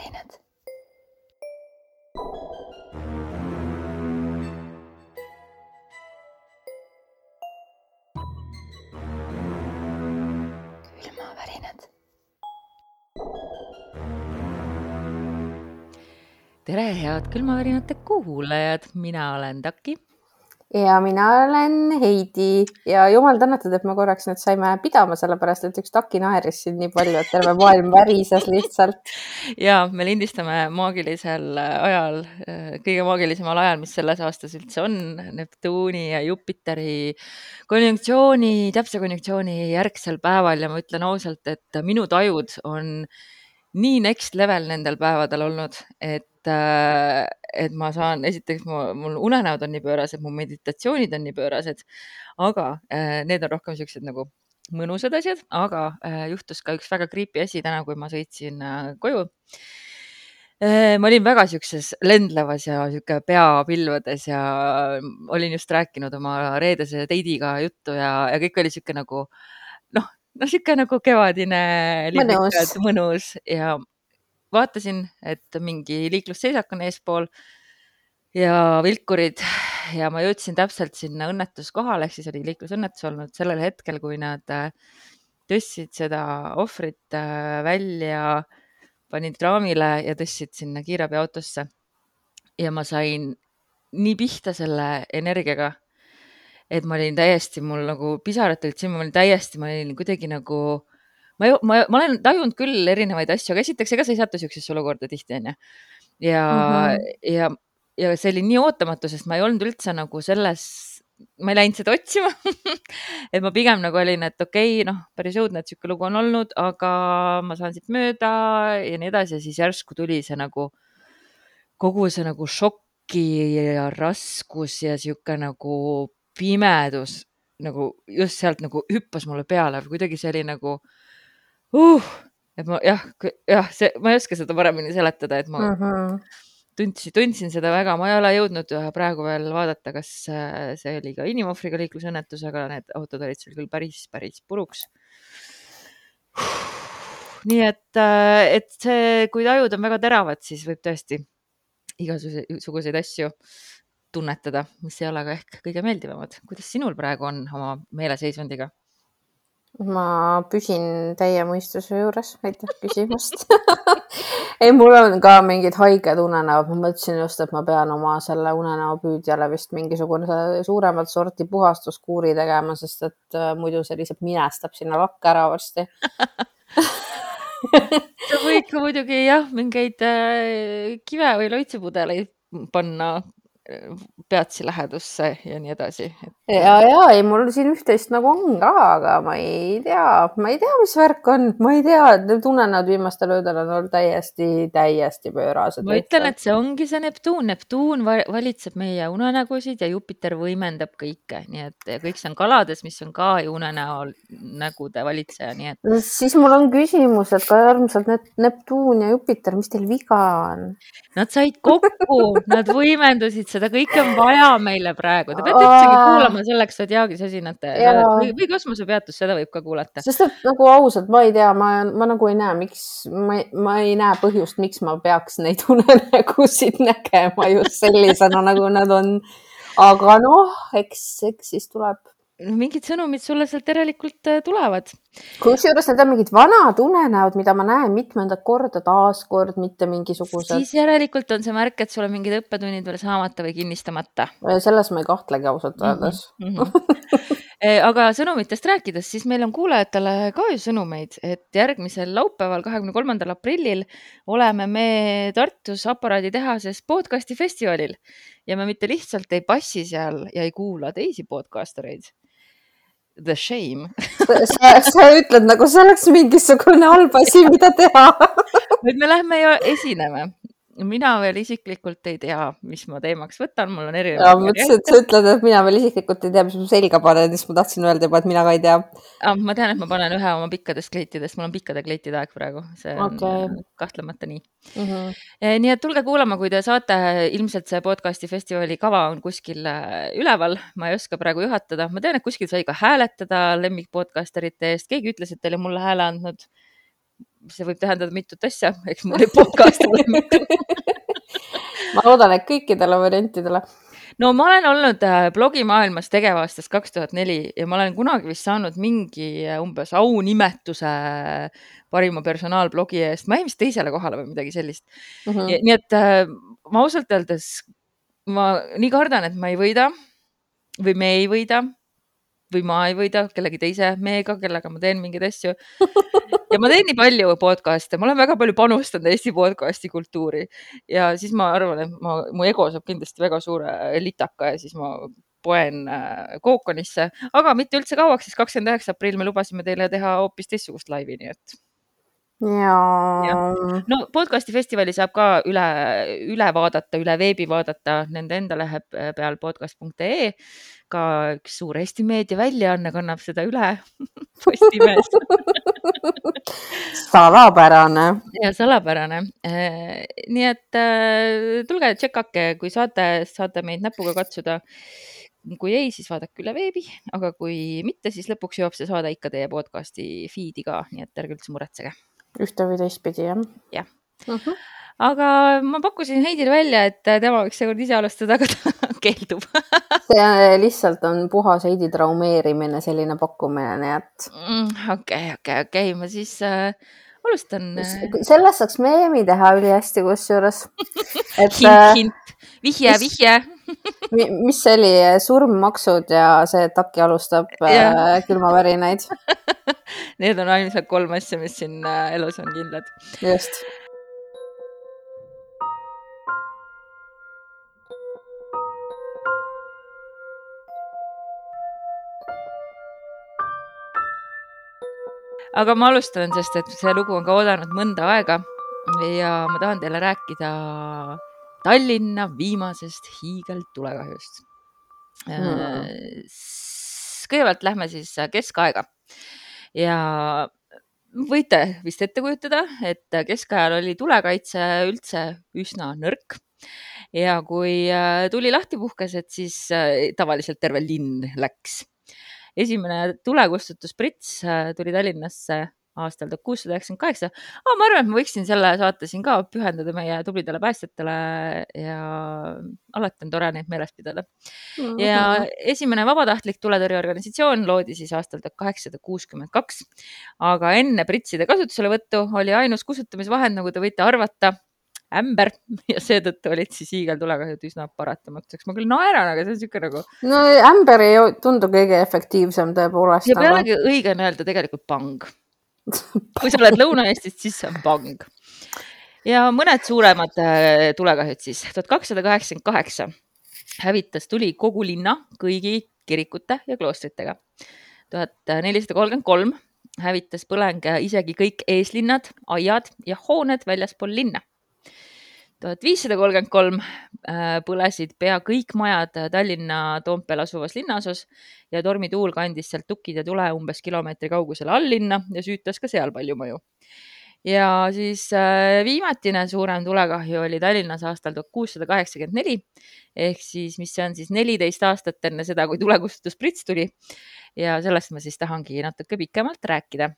külmavärinad. külmavärinad. tere, head külmavärinate kuulajad, mina olen Taki ja mina olen Heidi. Ja jumal tänatud, et me korraks nüüd saime pidama, sellepärast et üks taki naeris siin nii palju, et terve maailm värises lihtsalt. ja me lindistame maagilisel ajal, kõige maagilisemal ajal, mis selles aastas üldse on, Neptuuni ja Jupiteri konjunktsiooni, täpse konjunktsiooni järgsel päeval. Ja ma ütlen ausalt, et minu tajud on nii next level nendel päevadel olnud, et äh, et ma saan, esiteks mul unenäod on nii pöörased, mu meditatsioonid on nii pöörased, aga äh, need on rohkem siuksed nagu mõnusad asjad, aga äh, juhtus ka üks väga creepy asi täna, kui ma sõitsin koju. Ma olin väga siukses lendlevas ja sihuke pea pilvedes ja olin just rääkinud oma reedese deidiga juttu ja, ja kõik oli sihuke nagu noh, noh, sihuke nagu kevadine, mõnus, mõnus. Ja vaatasin, et mingi liiklusseisak on eespool ja vilkurid. Ja ma jõudsin täpselt sinna õnnetuskohale, ehk siis oli liiklusõnnetus olnud sellel hetkel, kui nad äh, tõstsid seda ohvrit äh, välja, panid raamile ja tõstsid sinna kiirabiautosse. ja ma sain nii pihta selle energiaga, et ma olin täiesti, mul nagu pisarad tulid silma, ma olin täiesti, ma olin kuidagi nagu ma, ma, ma olen tajunud küll erinevaid asju, aga esiteks, ega sa ei satu siuksesse olukorda tihti, onju. ja mm, -hmm. ja, ja see oli nii ootamatu, sest ma ei olnud üldse nagu selles, ma ei läinud seda otsima et ma pigem nagu olin, et okei okay,, noh, päris õudne, et sihuke lugu on olnud, aga ma saan siit mööda ja nii edasi ja siis järsku tuli see nagu kogu see nagu šoki ja raskus ja sihuke nagu pimedus nagu just sealt nagu hüppas mulle peale, kuidagi see oli nagu uh, et ma jah, jah, see, ma ei oska seda paremini seletada, et ma mm -hmm. tundsin, tundsin seda väga, ma ei ole jõudnud praegu veel vaadata, kas äh, see oli ka inimohvriga liiklusõnnetus, aga need autod olid seal küll päris, päris puruks. nii et, äh, et see, kui tajud on väga teravad, siis võib tõesti igasuguseid asju tunnetada, mis ei ole ka ehk kõige meeldivamad. kuidas sinul praegu on oma meeleseisundiga? ma püsin teie mõistuse juures, aitäh küsimast ei, mul on ka mingid haiged unenäod, ma mõtlesin just, et ma pean oma selle unenäopüüdjale vist mingisugune suuremat sorti puhastuskuuri tegema, sest et äh, muidu see lihtsalt minestab sinna lakke ära varsti sa võid ka muidugi jah, mingeid äh, kive või loitsupudeleid panna peatsi lähedusse ja nii edasi. ja, ja ei, mul siin üht-teist nagu on ka, aga ma ei tea, ma ei tea, mis värk on, ma ei tea, tunnen nad viimastel öödel on olnud täiesti, täiesti pöörased. ma ütlen, et see ongi see Neptuun, Neptuun valitseb meie unenägusid ja Jupiter võimendab kõike, nii et kõik see on kalades, mis on ka ju unenäol nägude valitseja, nii et. siis mul on küsimus, et ka armsad Neptuun ja Jupiter, mis teil viga on? Nad said kokku, nad võimendusid seda kõike on vaja meile praegu, te peate üldsegi kuulama selleks, et Jaagis esinete ja. või, või kosmosepeatus, seda võib ka kuulata. sest et nagu ausalt, ma ei tea, ma, ma nagu ei näe, miks, ma, ma ei näe põhjust, miks ma peaks neid unenägusid nägema just sellisena, nagu nad on. aga noh, eks, eks siis tuleb noh, mingid sõnumid sulle sealt järelikult äh, tulevad. kusjuures need on mingid vanad unenäod, mida ma näen mitmendat korda taaskord, mitte mingisugused. siis järelikult on see märk, et sul on mingid õppetunnid veel saamata või kinnistamata. selles ma ei kahtlegi ausalt öeldes mm. -hmm. aga sõnumitest rääkides, siis meil on kuulajatele ka ju sõnumeid, et järgmisel laupäeval, kahekümne kolmandal aprillil oleme me Tartus aparaaditehases podcasti festivalil ja me mitte lihtsalt ei passi seal ja ei kuula teisi podcastereid the shame. Sa, sa ütled nagu see oleks mingisugune halb asi, mida teha. Nüüd me lähme ja esineme mina veel isiklikult ei tea, mis ma teemaks võtan, mul on erinevad. mõtlesin, et sa ütled, et mina veel isiklikult ei tea, mis ma selga panen, siis ma tahtsin öelda juba, et mina ka ei tea ah,. ma tean, et ma panen ühe oma pikkadest kleitidest, mul on pikkade kleitide aeg praegu, see on okay. Äh, kahtlemata nii mm. -hmm. nii et tulge kuulama, kui te saate, ilmselt see podcast'i festivali kava on kuskil äh, üleval, ma ei oska praegu juhatada, ma tean, et kuskil sai ka hääletada lemmikpodcasterite eest, keegi ütles, et teile mulle hääle andnud see võib tähendada mitut asja, eks mul ole mitu ma loodan, et kõikidele variantidele. no ma olen olnud äh, blogimaailmas tegev aastast kaks tuhat neli ja ma olen kunagi vist saanud mingi äh, umbes aunimetuse parima personaalblogi eest, ma jäin vist teisele kohale või midagi sellist mm. -hmm. nii et äh, ma ausalt öeldes, ma nii kardan, et ma ei võida või me ei võida või ma ei võida kellegi teise mehega, kellega ma teen mingeid asju. ja ma teen nii palju podcast'e, ma olen väga palju panustanud Eesti podcast'i kultuuri ja siis ma arvan, et ma, mu ego saab kindlasti väga suure litaka ja siis ma poen äh, Kookonisse, aga mitte üldse kauaks, siis kakskümmend üheksa aprill me lubasime teile teha hoopis teistsugust laivi, nii et ja. no podcast'i festivali saab ka üle, üle vaadata, üle veebi vaadata nende enda lehe peal podcast.ee. ka üks suur Eesti meediaväljaanne kannab seda üle Postimehes salapärane. ja salapärane. Äh, nii et äh, tulge tšekake, kui saate, saate meid näpuga katsuda kui ei, siis vaadake üle veebi, aga kui mitte, siis lõpuks jõuab see saade ikka teie podcast'i feed'i ka, nii et ärge üldse muretsege ühte või teistpidi, jah? jah uh. -huh. aga ma pakkusin Heidile välja, et tema võiks seekord ise alustada, aga ta keeldub see lihtsalt on puhas Heidi traumeerimine, selline pakkumine, nii et. Mm, okei, okei, okei, ma siis äh, alustan. Äh, sellest saaks meemi teha ülihästi kusjuures. hint, äh, hint, vihje, vihje mis see oli, surmmaksud ja see, et Taki alustab äh, külmavärinaid Need on ainsad kolm asja, mis siin äh, elus on kindlad. just aga ma alustan, sest et see lugu on ka oodanud mõnda aega. Ja ma tahan teile rääkida Tallinna viimasest hiigeltulekahjust. Mm.. kõigepealt lähme siis keskaega. Ja võite vist ette kujutada, et keskajal oli tulekaitse üldse üsna nõrk. Ja kui tuli lahti puhkes, et siis äh, tavaliselt terve linn läks esimene tulekustutusprits äh, tuli Tallinnasse aastal tuhat kuussada üheksakümmend kaheksa. ma arvan, et ma võiksin selle saate siin ka pühendada meie tublidele päästjatele ja alati on tore neid meeles pidada mm. -hmm. ja esimene vabatahtlik tuletõrjeorganisatsioon loodi siis aastal tuhat kaheksasada kuuskümmend kaks. aga enne pritside kasutuselevõttu oli ainus kustutamisvahend, nagu te võite arvata, ämber ja seetõttu olid siis hiigeltulekahjud üsna paratamatuseks. ma küll naeran, aga see on niisugune nagu. no ämber ei tundu kõige efektiivsem tõepoolest. ja pealegi aga... õige on öelda tegelikult pang. kui sa oled Lõuna-Eestist, siis see on pang. ja mõned suuremad äh, tulekahjud siis. tuhat kakssada kaheksakümmend kaheksa hävitas tuli kogu linna kõigi kirikute ja kloostritega. tuhat nelisada kolmkümmend kolm hävitas põleng isegi kõik eeslinnad, aiad ja hooned väljaspool linna tuhat viissada kolmkümmend kolm äh, põlesid pea kõik majad Tallinna Toompeal asuvas linnaosas ja tormituul kandis sealt tukid ja tule umbes kilomeetri kaugusele alllinna ja süütas ka seal palju mõju. ja siis äh, viimatine suurem tulekahju oli Tallinnas aastal tuhat kuussada kaheksakümmend neli ehk siis, mis on siis neliteist aastat enne seda, kui tulekustutusprits tuli. ja sellest ma siis tahangi natuke pikemalt rääkida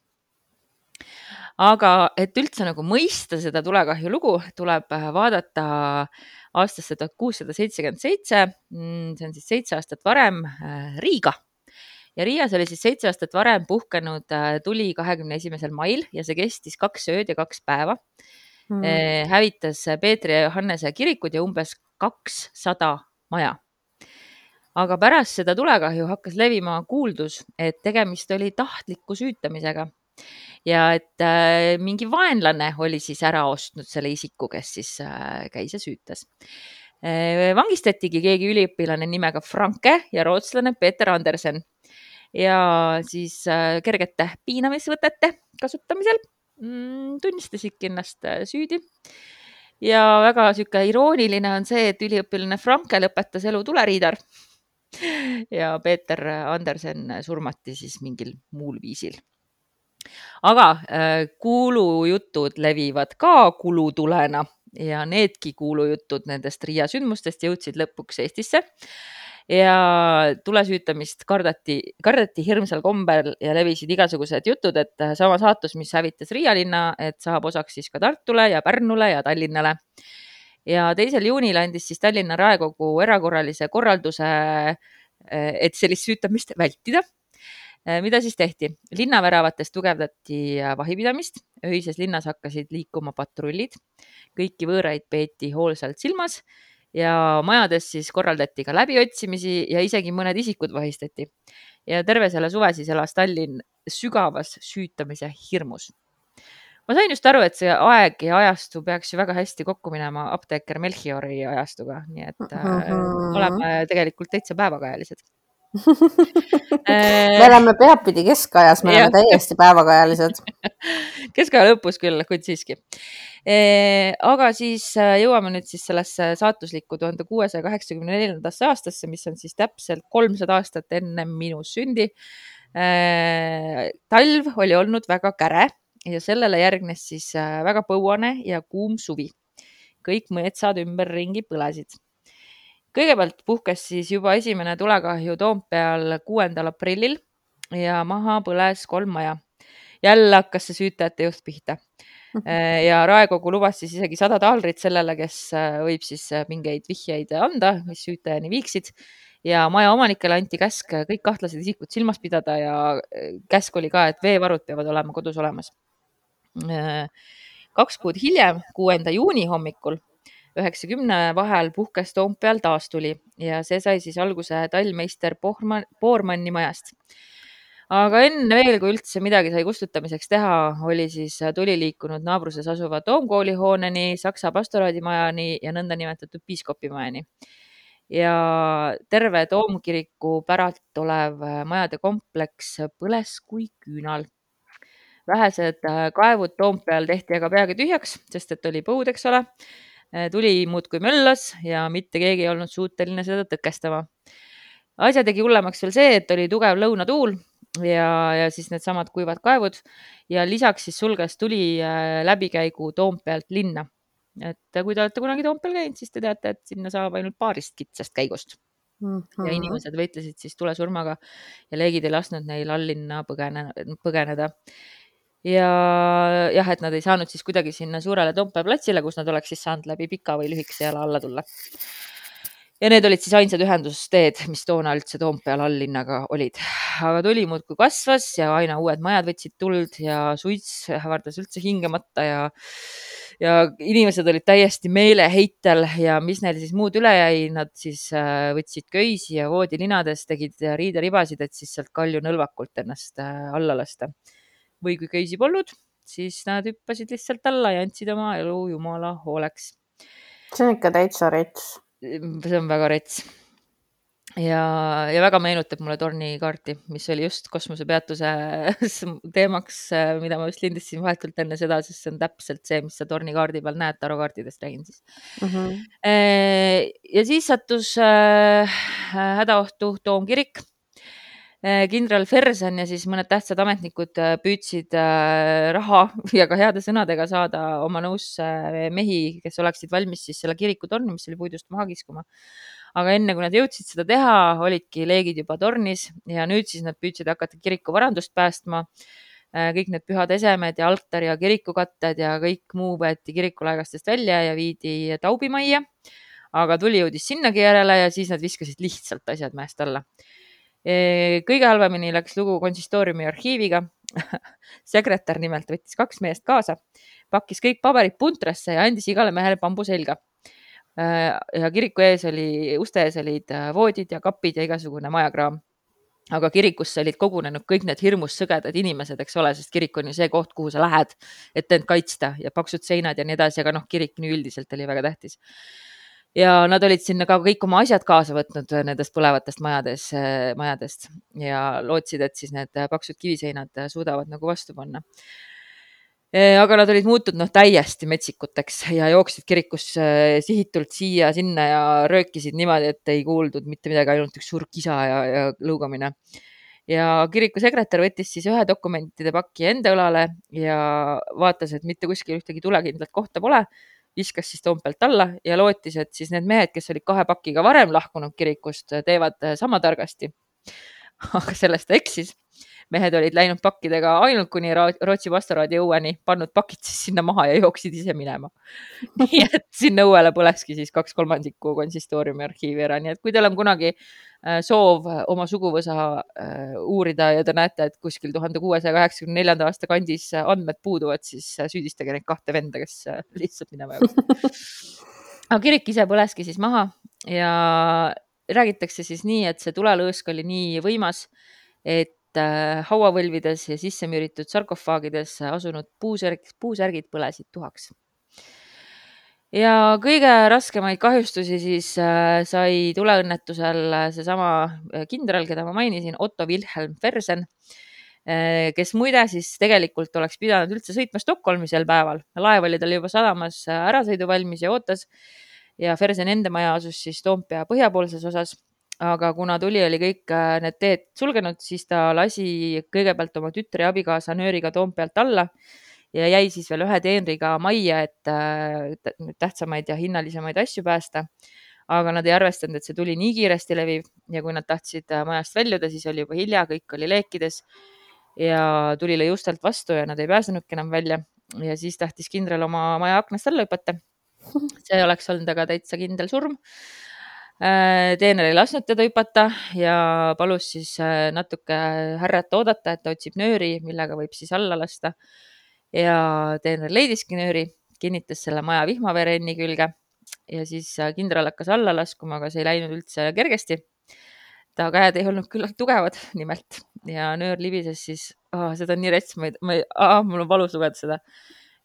aga et üldse nagu mõista seda tulekahju lugu, tuleb äh, vaadata aastasse tuhat kuussada seitsekümmend seitse. Mm, see on siis seitse aastat varem äh, Riiga ja Riias oli siis seitse aastat varem puhkenud äh, tuli kahekümne esimesel mail ja see kestis kaks ööd ja kaks päeva mm.. hävitas Peetri ja Johannese kirikud ja umbes kakssada maja. aga pärast seda tulekahju hakkas levima kuuldus, et tegemist oli tahtliku süütamisega ja et äh, mingi vaenlane oli siis ära ostnud selle isiku, kes siis äh, käis ja süütas. Äh,. vangistatigi keegi üliõpilane nimega Franke ja rootslane Peeter Andersen. Ja siis äh, kergete piinamisvõtete kasutamisel mm, tunnistasidki ennast äh, süüdi. Ja väga sihuke irooniline on see, et üliõpilane Franke lõpetas elu tuleriidar. Ja Peeter Andersen surmati siis mingil muul viisil aga äh, kuulujutud levivad ka kulutulena ja needki kuulujutud nendest Riia sündmustest jõudsid lõpuks Eestisse. ja tulesüütamist kardati, kardeti hirmsal kombel ja levisid igasugused jutud, et sama saatus, mis hävitas Riia linna, et saab osaks siis ka Tartule ja Pärnule ja Tallinnale. ja teisel juunil andis siis Tallinna raekogu erakorralise korralduse, et sellist süütamist vältida mida siis tehti? linnaväravates tugevdati vahipidamist, öises linnas hakkasid liikuma patrullid, kõiki võõraid peeti hoolsalt silmas ja majades siis korraldati ka läbiotsimisi ja isegi mõned isikud vahistati. ja terve selle suve siis elas Tallinn sügavas süütamise hirmus. ma sain just aru, et see aeg ja ajastu peaks ju väga hästi kokku minema apteeker Melchiori ajastuga, nii et mm -hmm. oleme tegelikult täitsa päevakajalised me oleme peadpidi keskajas, me ja. oleme täiesti päevakajalised keskaja lõpus küll, kuid siiski. aga siis äh, jõuame nüüd siis sellesse saatuslikku tuhande kuuesaja kaheksakümne neljandasse aastasse, mis on siis täpselt kolmsada aastat enne minu sündi. talv oli olnud väga käre ja sellele järgnes siis äh, väga põuane ja kuum suvi. kõik metsad ümberringi põlesid kõigepealt puhkes siis juba esimene tulekahju Toompeal kuuendal aprillil ja maha põles kolm maja. jälle hakkas see süütajate juht pihta ja Raekogu lubas siis isegi sada taaldrit sellele, kes äh, võib siis äh, mingeid vihjeid anda, mis süütajani viiksid ja maja omanikele anti käsk kõik kahtlased isikud silmas pidada ja äh, käsk oli ka, et veevarud peavad olema kodus olemas. kaks kuud hiljem, kuuenda juuni hommikul üheksakümne vahel puhkes Toompeal taastuli ja see sai siis alguse tallmeister Pohman, Boormanni majast. aga enne veel, kui üldse midagi sai kustutamiseks teha, oli siis tuli liikunud naabruses asuva Toomkooli hooneni, Saksa pastoraadimajani ja nõndanimetatud piiskopimajani. ja terve Toomkiriku päralt olev majade kompleks põles kui küünal vähesed kaevud Toompeal tehti aga peagi tühjaks, sest et oli põud, eks ole tuli muudkui möllas ja mitte keegi ei olnud suuteline seda tõkestama. asja tegi hullemaks veel see, et oli tugev lõunatuul ja, ja siis needsamad kuivad kaevud ja lisaks siis sulges tuli äh, läbikäigu Toompealt linna. et kui te olete kunagi Toompeal käinud, siis te teate, et sinna saab ainult paarist kitsast käigust mm. -hmm. ja inimesed võitlesid siis tulesurmaga ja leegid ei lasknud neil alllinna põgene, põgeneda ja jah, et nad ei saanud siis kuidagi sinna suurele Toompea platsile, kus nad oleks siis saanud läbi pika või lühikese jala alla tulla. ja need olid siis ainsad ühendusteed, mis toona üldse Toompeal alllinnaga olid. aga tuli muudkui kasvas ja aina uued majad võtsid tuld ja suits ähvardas üldse hingemata ja ja inimesed olid täiesti meeleheitel ja mis neil siis muud üle jäi, nad siis äh, võtsid köisi ja voodilinades tegid riideribasid, et siis sealt kalju nõlvakult ennast äh, alla lasta või kui köisi polnud, siis nad hüppasid lihtsalt alla ja andsid oma elu jumala hooleks. see on ikka täitsa rets. see on väga rets. ja, ja väga meenutab mulle tornikaarti, mis oli just kosmosepeatuse teemaks, mida ma just lindistasin vahetult enne seda, sest see on täpselt see, mis sa tornikaardi peal näed, tarokaartidest räägin siis mm. -hmm. ja siis sattus äh, hädaohtu Toomkirik Äh, kindral Fersen ja siis mõned tähtsad ametnikud äh, püüdsid äh, raha ja ka heade sõnadega saada oma nõusse mehi, kes oleksid valmis siis selle kiriku torni, mis oli puidust maha kiskuma. aga enne kui nad jõudsid seda teha, olidki leegid juba tornis ja nüüd siis nad püüdsid hakata kiriku varandust päästma. kõik need pühad esemed ja altar ja kirikukatted ja kõik muu võeti kirikulaegastest välja ja viidi taubimajja. aga tuli jõudis sinnagi järele ja siis nad viskasid lihtsalt asjad mäest alla kõige halvemini läks lugu konsistooriumi arhiiviga sekretär nimelt võttis kaks meest kaasa, pakkis kõik paberid puntrasse ja andis igale mehele bambu selga. ja kiriku ees oli, uste ees olid voodid ja kapid ja igasugune majakraam. aga kirikusse olid kogunenud kõik need hirmus sõgedad inimesed, eks ole, sest kirik on ju see koht, kuhu sa lähed, et end kaitsta ja paksud seinad ja nii edasi, aga noh, kirik nii üldiselt oli väga tähtis ja nad olid sinna ka kõik oma asjad kaasa võtnud äh, nendest põlevatest majades, äh, majadest. Ja lootsid, et siis need paksud kiviseinad äh, suudavad nagu vastu panna. aga nad olid muutunud noh, täiesti metsikuteks ja jooksid kirikus sihitult siia-sinna ja röökisid niimoodi, et ei kuuldud mitte midagi, ainult üks suur kisa ja, ja lõugamine. Ja kiriku sekretär võttis siis ühe dokumentide paki enda õlale ja vaatas, et mitte kuskil ühtegi tulekindlat kohta pole viskas siis Toompealt alla ja lootis, et siis need mehed, kes olid kahe pakiga varem lahkunud kirikust, teevad sama targasti. aga selles ta eksis mehed olid läinud pakkidega ainult kuni Rootsi pastoraadi õueni, pannud pakid siis sinna maha ja jooksid ise minema. nii et sinna õuele põleski siis kaks kolmandikku konsistooriumi arhiivi ära, nii et kui teil on kunagi äh, soov oma suguvõsa äh, uurida ja te näete, et kuskil tuhande kuuesaja kaheksakümne neljanda aasta kandis andmed puuduvad, siis äh, süüdistage neid kahte venda, kes lihtsalt minema jooksid. aga kirik ise põleski siis maha ja räägitakse siis nii, et see tulelõõsk oli nii võimas, et Äh, hauavõlvides ja sisse müüritud sarkofaagides asunud puusärg, puusärgid põlesid tuhaks. ja kõige raskemaid kahjustusi siis äh, sai tuleõnnetusel seesama äh, kindral, keda ma mainisin, Otto Wilhelm Fersen, kes muide siis tegelikult oleks pidanud üldse sõitma Stockholmi sel päeval. laev oli tal juba sadamas ärasõiduvalmis ja ootas ja Fersen enda maja asus siis Toompea põhjapoolses osas aga kuna tuli oli kõik äh, need teed sulgenud, siis ta lasi kõigepealt oma tütre ja abikaasa nööriga Toompealt alla ja jäi siis veel ühe teenriga majja, et äh, tähtsamaid ja hinnalisemaid asju päästa. aga nad ei arvestanud, et see tuli nii kiiresti leviv ja kui nad tahtsid äh, majast väljuda, siis oli juba hilja, kõik oli leekides ja tuli lõi ustelt vastu ja nad ei pääsenudki enam välja ja siis tahtis kindral oma maja aknast alla hüpata. see oleks olnud aga täitsa kindel surm Äh, teener ei lasknud teda hüpata ja palus siis äh, natuke härrat oodata, et ta otsib nööri, millega võib siis alla lasta. ja teener leidiski nööri, kinnitas selle maja vihmaverenni külge ja siis äh, kindral hakkas alla laskuma, aga see ei läinud üldse kergesti. ta käed ei olnud küllalt tugevad nimelt ja nöör libises siis oh,, seda on nii rets, ma ei, ma ei ah,, mul on valus lugeda seda.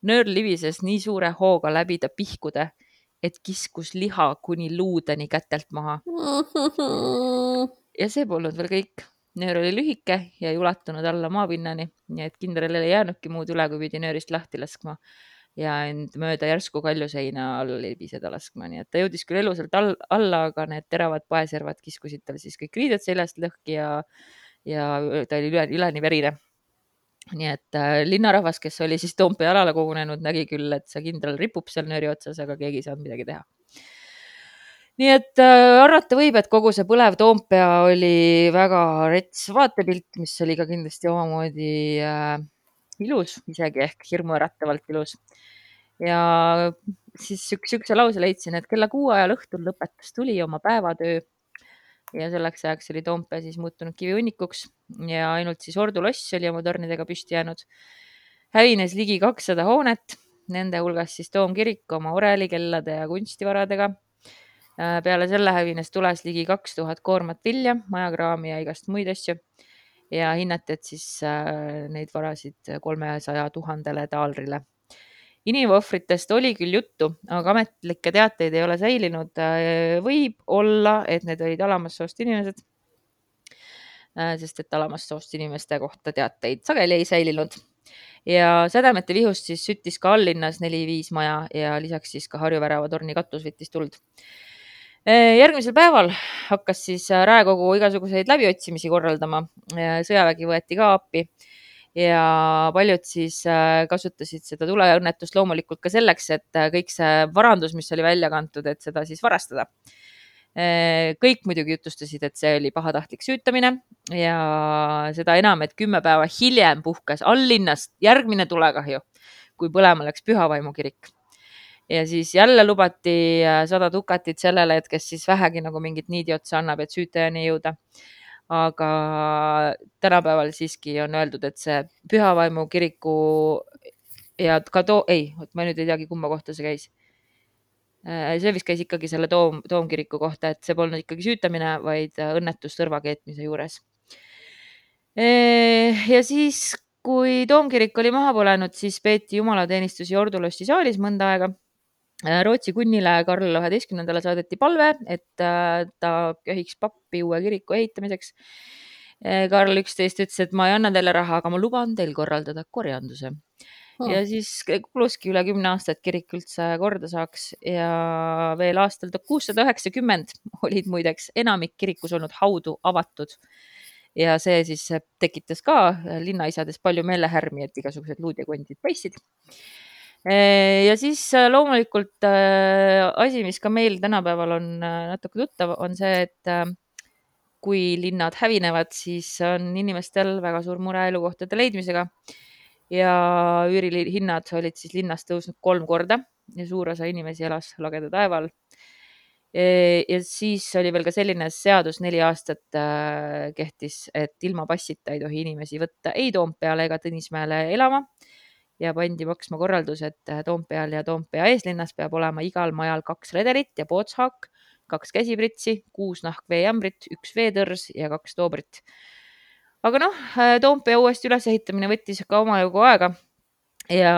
Nöör libises nii suure hooga läbi ta pihkude et kiskus liha kuni luudeni kätelt maha. ja see polnud veel kõik. nöör oli lühike ja ei ulatunud alla maapinnani, nii et kindralil ei jäänudki muud üle, kui pidi nöörist lahti laskma ja end mööda järsku kaljuseina all libiseda laskma, nii et ta jõudis küll elusalt all, alla, aga need teravad paeservad kiskusid tal siis kõik riided seljast lõhki ja, ja ta oli üle, üleni verine nii et äh, linnarahvas, kes oli siis Toompea alale kogunenud, nägi küll, et see kindral ripub seal nööri otsas, aga keegi ei saanud midagi teha. nii et äh, arvata võib, et kogu see põlev Toompea oli väga rets vaatepilt, mis oli ka kindlasti omamoodi äh, ilus, isegi ehk hirmuäratavalt ilus. ja siis siukse lause leidsin, et kella kuue ajal õhtul lõpetas tuli oma päevatöö ja selleks ajaks oli Toompea siis muutunud kivihunnikuks ja ainult siis Ordu loss oli oma tornidega püsti jäänud. hävines ligi kakssada hoonet, nende hulgas siis toomkirik oma orelikellade ja kunstivaradega. Äh, peale selle hävines tules ligi kaks tuhat koormat vilja, majakraami ja igast muid asju. ja hinnati, et siis äh, neid varasid kolmesaja tuhandele taalrile inimohvritest oli küll juttu, aga ametlikke teateid ei ole säilinud. Äh, võib olla, et need olid alamast soost inimesed. Äh, sest et alamast soost inimeste kohta teateid sageli ei säilinud ja Sädemete vihust siis süttis ka alllinnas neli-viis maja ja lisaks siis ka Harju värava torni katus võttis tuld. Äh, järgmisel päeval hakkas siis Raekogu igasuguseid läbiotsimisi korraldama. sõjavägi võeti ka appi ja paljud siis äh, kasutasid seda tuleõnnetust loomulikult ka selleks, et äh, kõik see varandus, mis oli välja kantud, et seda siis varastada. Äh, kõik muidugi jutustasid, et see oli pahatahtlik süütamine ja seda enam, et kümme päeva hiljem puhkes alllinnast järgmine tulekahju, kui põlema läks Pühavaimu kirik ja siis jälle lubati sada dukatit sellele, et kes siis vähegi nagu mingit niidi otsa annab, et süütajani jõuda aga tänapäeval siiski on öeldud, et see Pühavaimu kiriku ja ka too, ei, ma nüüd ei teagi, kumma kohta see käis. Äh, see vist käis ikkagi selle toom, toomkiriku kohta, et see polnud ikkagi süütamine, vaid õnnetus tõrva keetmise juures. Äh, ja siis, kui toomkirik oli maha põlenud, siis peeti jumalateenistusi Ordu lossi saalis mõnda aega Rootsi kunnile Karl üheteistkümnendale saadeti palve, et äh, ta köhiks pappi uue kiriku ehitamiseks. Äh, Karl üksteist ütles, et ma ei anna teile raha, aga ma luban teil korraldada korjanduse. Hmm.. ja siis kuluski üle kümne aasta, et kirik üldse korda saaks. Ja veel aastal tuhat kuussada üheksakümmend olid muideks enamik kirikus olnud haudu avatud. Ja see siis tekitas ka linnaisades palju meelehärmi, et igasugused luud ja kondid paistsid ja siis äh, loomulikult äh, asi, mis ka meil tänapäeval on äh, natuke tuttav, on see, et äh, kui linnad hävinevad, siis on inimestel väga suur mure elukohtade leidmisega ja üürihinnad olid siis linnas tõusnud kolm korda ja suur osa inimesi elas lageda taeva all. ja siis oli veel ka selline seadus, neli aastat äh, kehtis, et ilma passita ei tohi inimesi võtta ei Toompeale ega Tõnismäele elama ja pandi maksma korraldus, et Toompeal ja Toompea eeslinnas peab olema igal majal kaks redelit ja pootshaak kaks käsipritsi, kuus nahkveejämbrit, üks veetõrs ja kaks toobrit. aga noh, Toompea uuesti ülesehitamine võttis ka omajagu aega ja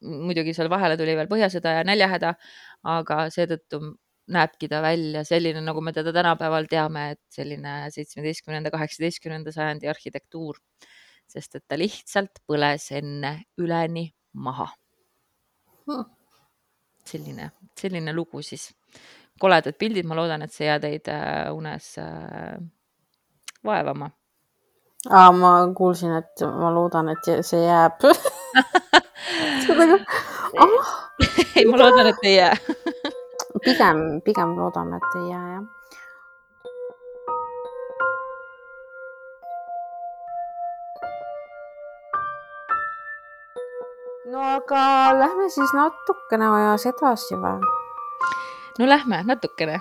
muidugi seal vahele tuli veel Põhjasõda ja näljahäda, aga seetõttu näebki ta välja selline, nagu me teda tänapäeval teame, et selline seitsmeteistkümnenda, kaheksateistkümnenda sajandi arhitektuur, sest et ta lihtsalt põles enne üleni maha. Hmm.. selline, selline lugu siis. Koledad pildid, ma loodan, et see ei jää teid äh, unes äh, vaevama. Aa, ma kuulsin, et ma loodan, et see jääb. Oh, ei, ma loodan, et ei jää. Pigem, pigem loodame, et ei jää, jah. No aga lähme siis natukene ajas edasi või? no lähme natukene.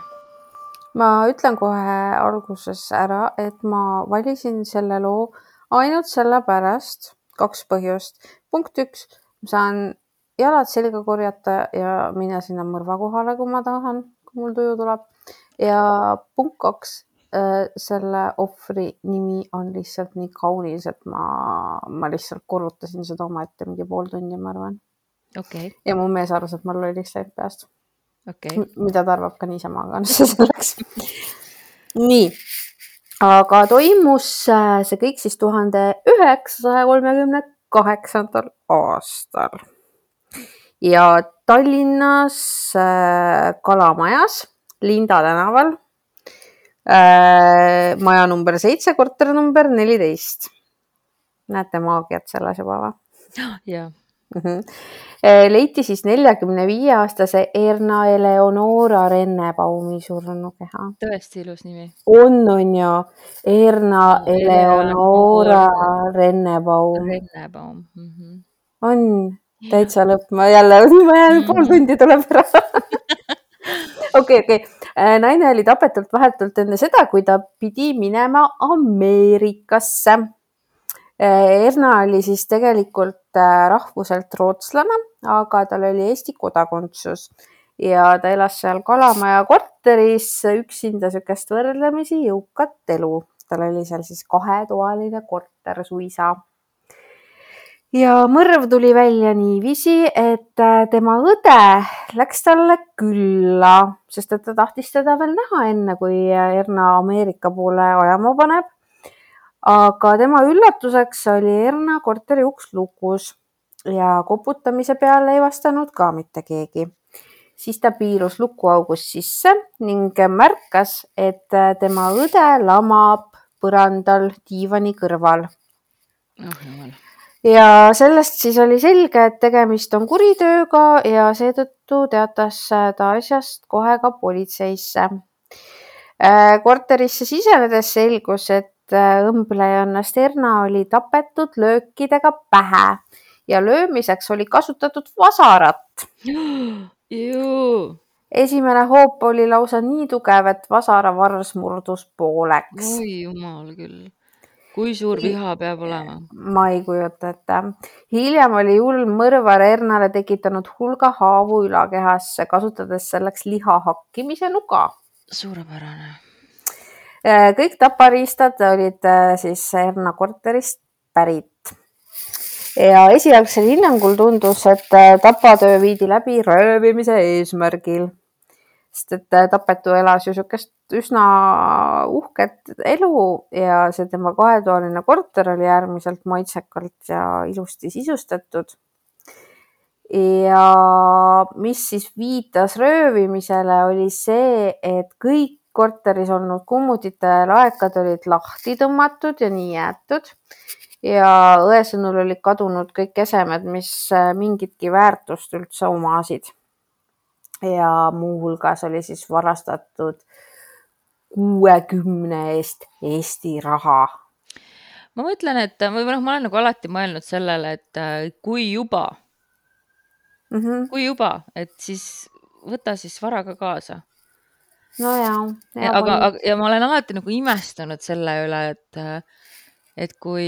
ma ütlen kohe alguses ära, et ma valisin selle loo ainult sellepärast, kaks põhjust. punkt üks, ma saan jalad selga korjata ja minna sinna mõrva kohale, kui ma tahan, kui mul tuju tuleb. ja punkt kaks, selle ohvri nimi on lihtsalt nii kaunis, et ma, ma lihtsalt korrutasin seda omaette mingi pool tundi, ma arvan. okei okay.. ja mu mees arvas, et mul lolliks läinud peast okay.. mida ta arvab ka niisama, aga noh, see selleks. nii, aga toimus äh, see kõik siis tuhande üheksasaja kolmekümne kaheksandal aastal ja Tallinnas äh, Kalamajas, Linda tänaval äh,. Maja number seitse, korter number neliteist. näete maagiat selles juba või? jah mm. -hmm. leiti siis neljakümne viie aastase Erna Eleonora Rennebaumi surnukeha. tõesti ilus nimi. on, on ju. Erna no, Eleonora Rennebaum. Rennebaum mm. -hmm. on täitsa lõpp, ma jälle, pool tundi tuleb ära. Okei, okei. Äh, naine oli tapetud vahetult enne seda, kui ta pidi minema Ameerikasse Eh, Erna oli siis tegelikult äh, rahvuselt rootslane, aga tal oli Eesti kodakondsus ja ta elas seal Kalamaja korteris üksinda niisugust võrdlemisi jõukat elu. tal oli seal siis kahetoaline korter suisa. Ja mõrv tuli välja niiviisi, et äh, tema õde läks talle külla, sest et ta tahtis teda veel näha, enne kui Erna Ameerika poole ajama paneb aga tema üllatuseks oli Erna korteri uks lukus ja koputamise peale ei vastanud ka mitte keegi. siis ta piilus lukuaugust sisse ning märkas, et tema õde lamab põrandal diivani kõrval oh,. Ja sellest siis oli selge, et tegemist on kuritööga ja seetõttu teatas ta asjast kohe ka politseisse. korterisse sisenedes selgus, et Äh, õmblejannast Erna oli tapetud löökidega pähe ja löömiseks oli kasutatud vasarat. esimene hoop oli lausa nii tugev, et vasaravarrs murdus pooleks. oi jumal küll, kui suur viha peab olema? ma ei kujuta ette. hiljem oli julm mõrvar Ernale tekitanud hulga haavu ülakehasse, kasutades selleks liha hakkimise nuga. suurepärane Äh, kõik tapariistad olid äh, siis Erna korterist pärit. ja esialgsel hinnangul tundus, et äh, tapatöö viidi läbi röövimise eesmärgil, sest et tapetu elas ju niisugust üsna uhket elu ja see tema kahetoaline korter oli äärmiselt maitsekalt ja ilusti sisustatud ja mis siis viitas röövimisele, oli see, et kõik korteris olnud kummutite laekad olid lahti tõmmatud ja nii jäetud ja õe sõnul olid kadunud kõik esemed, mis äh, mingitki väärtust üldse omasid. Ja muuhulgas oli siis varastatud kuuekümne eest Eesti raha. ma mõtlen, et või noh, ma olen nagu alati mõelnud sellele, et äh, kui juba mm, -hmm. kui juba, et siis võta siis vara ka kaasa. no ja, ja. aga, aga, ja ma olen alati nagu imestanud selle üle, et äh, et kui,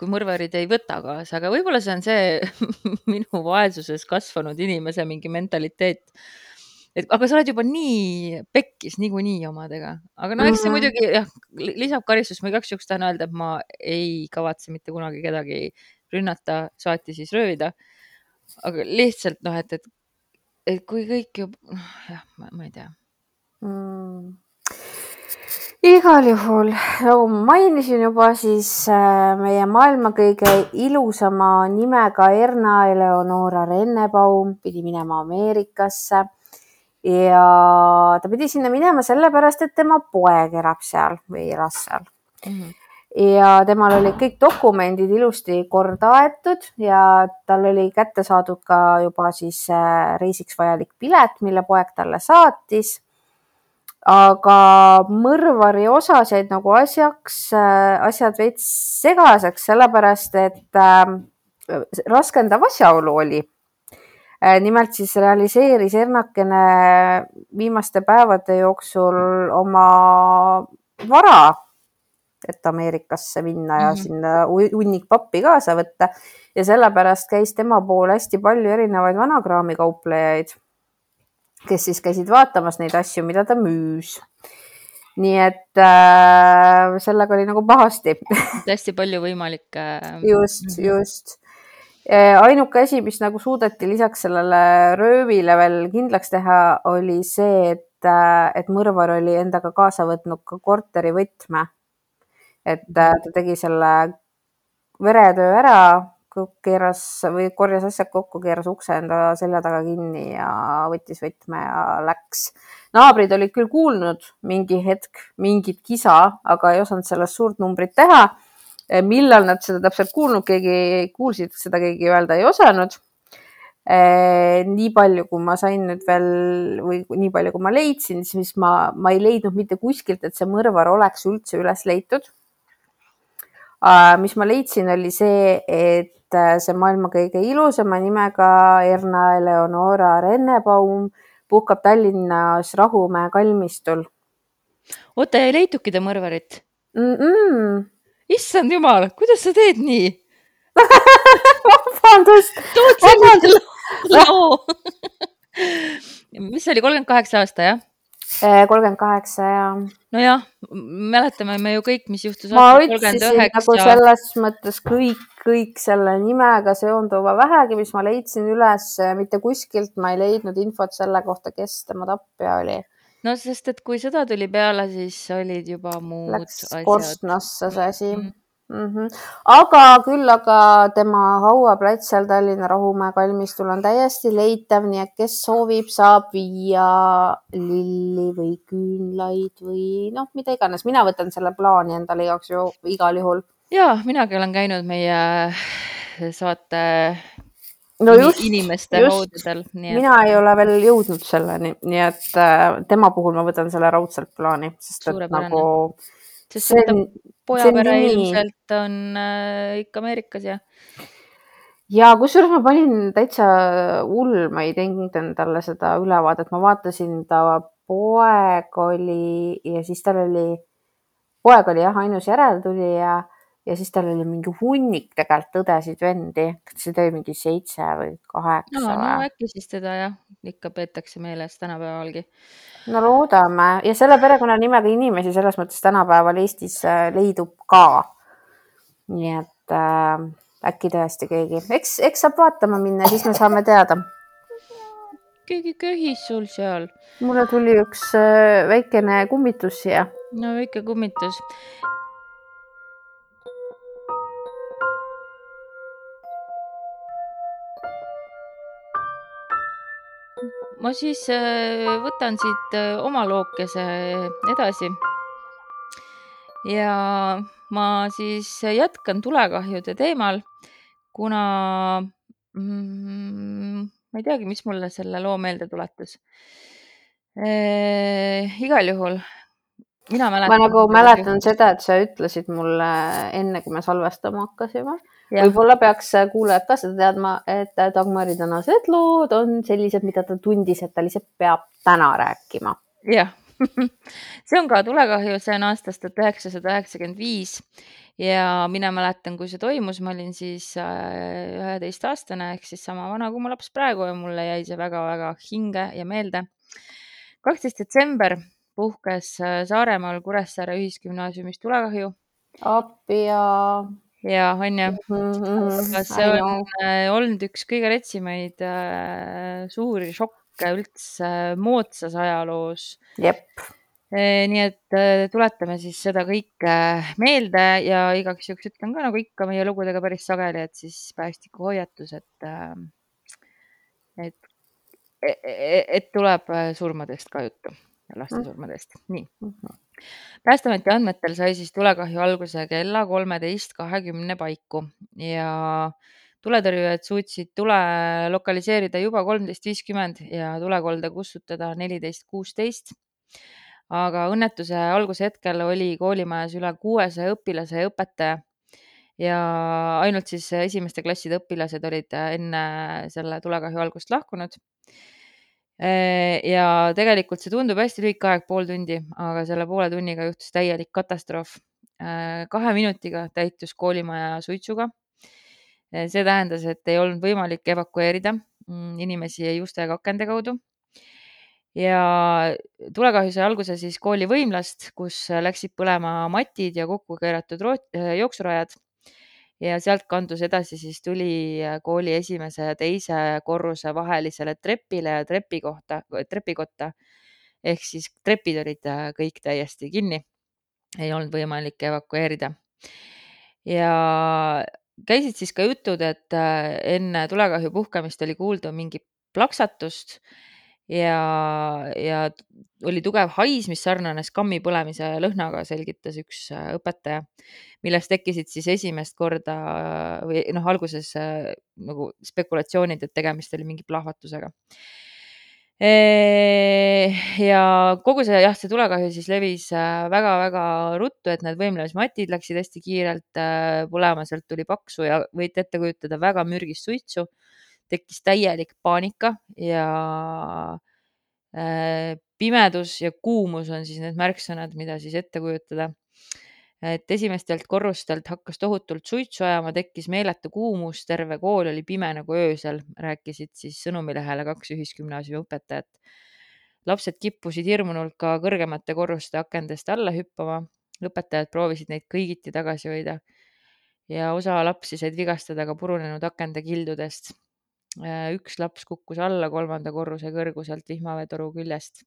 kui mõrvarid ei võta kaasa, aga võib-olla see on see minu vaesuses kasvanud inimese mingi mentaliteet. et aga sa oled juba nii pekkis niikuinii omadega, aga no eks see mhm. muidugi jah, lisab karistust, ma igaks juhuks tahan öelda, et ma ei kavatse mitte kunagi kedagi rünnata, saati siis röövida. aga lihtsalt noh, et, et, et kui kõik ju, noh jah, ma ei tea mm igal juhul, nagu ma mainisin juba, siis äh, meie maailma kõige ilusama nimega Erna Eleonora Rennebaum pidi minema Ameerikasse. Ja ta pidi sinna minema sellepärast, et tema poeg elab seal või elas seal. Mm. -hmm ja temal olid kõik dokumendid ilusti korda aetud ja tal oli kätte saadud ka juba siis äh, reisiks vajalik pilet, mille poeg talle saatis aga mõrvari osas jäid nagu asjaks, äh, asjad veits segaseks, sellepärast et äh, raskendav asjaolu oli äh,. nimelt siis realiseeris Ernakene viimaste päevade jooksul oma vara, et Ameerikasse minna ja mm -hmm. sinna hunnik pappi kaasa võtta ja sellepärast käis tema poole hästi palju erinevaid vanakraamikauplejaid kes siis käisid vaatamas neid asju, mida ta müüs. nii et äh, sellega oli nagu pahasti hästi palju võimalikke äh.... just, mhm. just äh, ainuke asi, mis nagu suudeti lisaks sellele röövile veel kindlaks teha, oli see, et, äh, et mõrvar oli endaga kaasa võtnud ka korteri võtme. et ta tegi selle veretöö ära, keeras või korjas asjad kokku, keeras ukse enda selja taga kinni ja võttis võtme ja läks. naabrid olid küll kuulnud mingi hetk mingit kisa, aga ei osanud sellest suurt numbrit teha. millal nad seda täpselt kuulnud, keegi kuulsid, seda keegi öelda ei osanud eh, nii palju, kui ma sain nüüd veel või nii palju, kui ma leidsin, siis ma, ma ei leidnud mitte kuskilt, et see mõrvar oleks üldse üles leitud. Ah, mis ma leidsin, oli see, et Äh, see maailma kõige ilusama nimega Erna Eleonora Rennebaum puhkab Tallinnas Rahumäe kalmistul. oota, ei leidnudki ta mõrvarit mm? -mm. issand jumal, kuidas sa teed nii vabandust. tood sellise loo mis see oli, kolmkümmend kaheksa aasta, jah? Kolmkümmend kaheksa ja. nojah, mäletame me ju kõik, mis juhtus. ma otsisin nagu selles mõttes kõik, kõik selle nimega seonduva vähegi, mis ma leidsin üles, mitte kuskilt ma ei leidnud infot selle kohta, kes tema tapja oli. no sest, et kui sõda tuli peale, siis olid juba muud Läks asjad. korstnasse see asi mm. -hmm mm. -hmm. aga küll, aga tema hauaplats seal Tallinna Rahumäe kalmistul on täiesti leitav, nii et kes soovib, saab viia lilli või küünlaid või noh, mida iganes, mina võtan selle plaani endale igaks ju igal juhul. ja minagi olen käinud meie saate no just, inimeste hoodidel. Et... mina ei ole veel jõudnud selleni, nii et äh, tema puhul ma võtan selle raudselt plaani, sest et nagu sest see on pojapere nii... ilmselt on äh, ikka Ameerikas ja. ja kusjuures ma panin täitsa ulme, ei teinud endale seda ülevaadet, ma vaatasin, ta poeg oli ja siis tal oli, poeg oli jah, ainus järeltulija ja siis tal oli mingi hunnik tegelikult õdesid-vendi, kas seda oli mingi seitse või kaheksa no, või? no äkki siis teda jah, ikka peetakse meeles tänapäevalgi. No loodame ja selle perekonnanimega inimesi selles mõttes tänapäeval Eestis äh, leidub ka. nii et äh, äkki tõesti keegi, eks, eks saab vaatama minna, siis me saame teada. keegi köhis sul seal? mulle tuli üks äh, väikene kummitus siia. no väike kummitus ma siis äh, võtan siit äh, oma lookese edasi. ja ma siis jätkan tulekahjude teemal, kuna mm, ma ei teagi, mis mulle selle loo meelde tuletas e,. igal juhul mina mäletan. ma nagu mäletan seda, et sa ütlesid mulle enne, kui me salvestama hakkasime võib-olla peaks kuulajad ka seda teadma, et Dagmari tänased lood on sellised, mida ta tundis, et ta lihtsalt peab täna rääkima. jah see on ka tulekahju, see on aastast tuhat üheksasada üheksakümmend viis ja mina mäletan, kui see toimus, ma olin siis äh, üheteistaastane ehk siis sama vana kui mu laps praegu ja mulle jäi see väga-väga hinge ja meelde. kaksteist detsember puhkes äh, Saaremaal Kuressaare Ühisgümnaasiumis tulekahju. appi ja ja on ju mm, -hmm. see on äh, olnud üks kõige retsimaid äh, suuri šokke üldse moodsas ajaloos. jep. E, nii et äh, tuletame siis seda kõike meelde ja igaks juhuks ütlen ka nagu ikka meie lugudega päris sageli, et siis päästiku hoiatus, et, äh, et, et, e, et tuleb äh, surmadest ka juttu, laste mm. surmadest, nii mm. -hmm päästeameti andmetel sai siis tulekahju alguse kella kolmeteist kahekümne paiku ja tuletõrjujad suutsid tule lokaliseerida juba kolmteist viiskümmend ja tulekolde kustutada neliteist kuusteist. aga õnnetuse alguse hetkel oli koolimajas üle kuuesaja õpilase ja õpetaja ja ainult siis esimeste klasside õpilased olid enne selle tulekahju algust lahkunud ja tegelikult see tundub hästi lühike aeg, pool tundi, aga selle poole tunniga juhtus täielik katastroof. Äh, kahe minutiga täitus koolimaja suitsuga. Äh, see tähendas, et ei olnud võimalik evakueerida mm, inimesi ei uste ega akende kaudu. ja tulekahju sai alguse siis kooli võimlast, kus läksid põlema matid ja kokku keeratud jooksurajad ja sealt kandus edasi siis tuli äh, kooli esimese ja teise korruse vahelisele trepile ja trepi kohta, trepikotta. ehk siis trepid olid äh, kõik täiesti kinni. ei olnud võimalik evakueerida. ja käisid siis ka jutud, et äh, enne tulekahju puhkemist oli kuulda mingi plaksatust ja, ja oli tugev hais, mis sarnanes kammi põlemise lõhnaga, selgitas üks õpetaja millest tekkisid siis esimest korda või noh, alguses äh, nagu spekulatsioonid, et tegemist oli mingi plahvatusega. ja kogu see jah, see tulekahju siis levis väga-väga äh, ruttu, et need võimlemismatid läksid hästi kiirelt äh, põlema, sealt tuli paksu ja võite ette kujutada väga mürgist suitsu. Tekkis täielik paanika ja pimedus ja kuumus on siis need märksõnad, mida siis ette kujutada et esimestelt korrustelt hakkas tohutult suitsu ajama, tekkis meeletu kuumus, terve kool oli pime nagu öösel, rääkisid siis Sõnumilehele kaks ühisgümnaasiumi õpetajat. lapsed kippusid hirmunult ka kõrgemate korruste akendest alla hüppama. õpetajad proovisid neid kõigiti tagasi hoida ja osa lapsi said vigastada ka purunenud akende kildudest. Üks laps kukkus alla kolmanda korruse kõrguselt vihmaveetoru küljest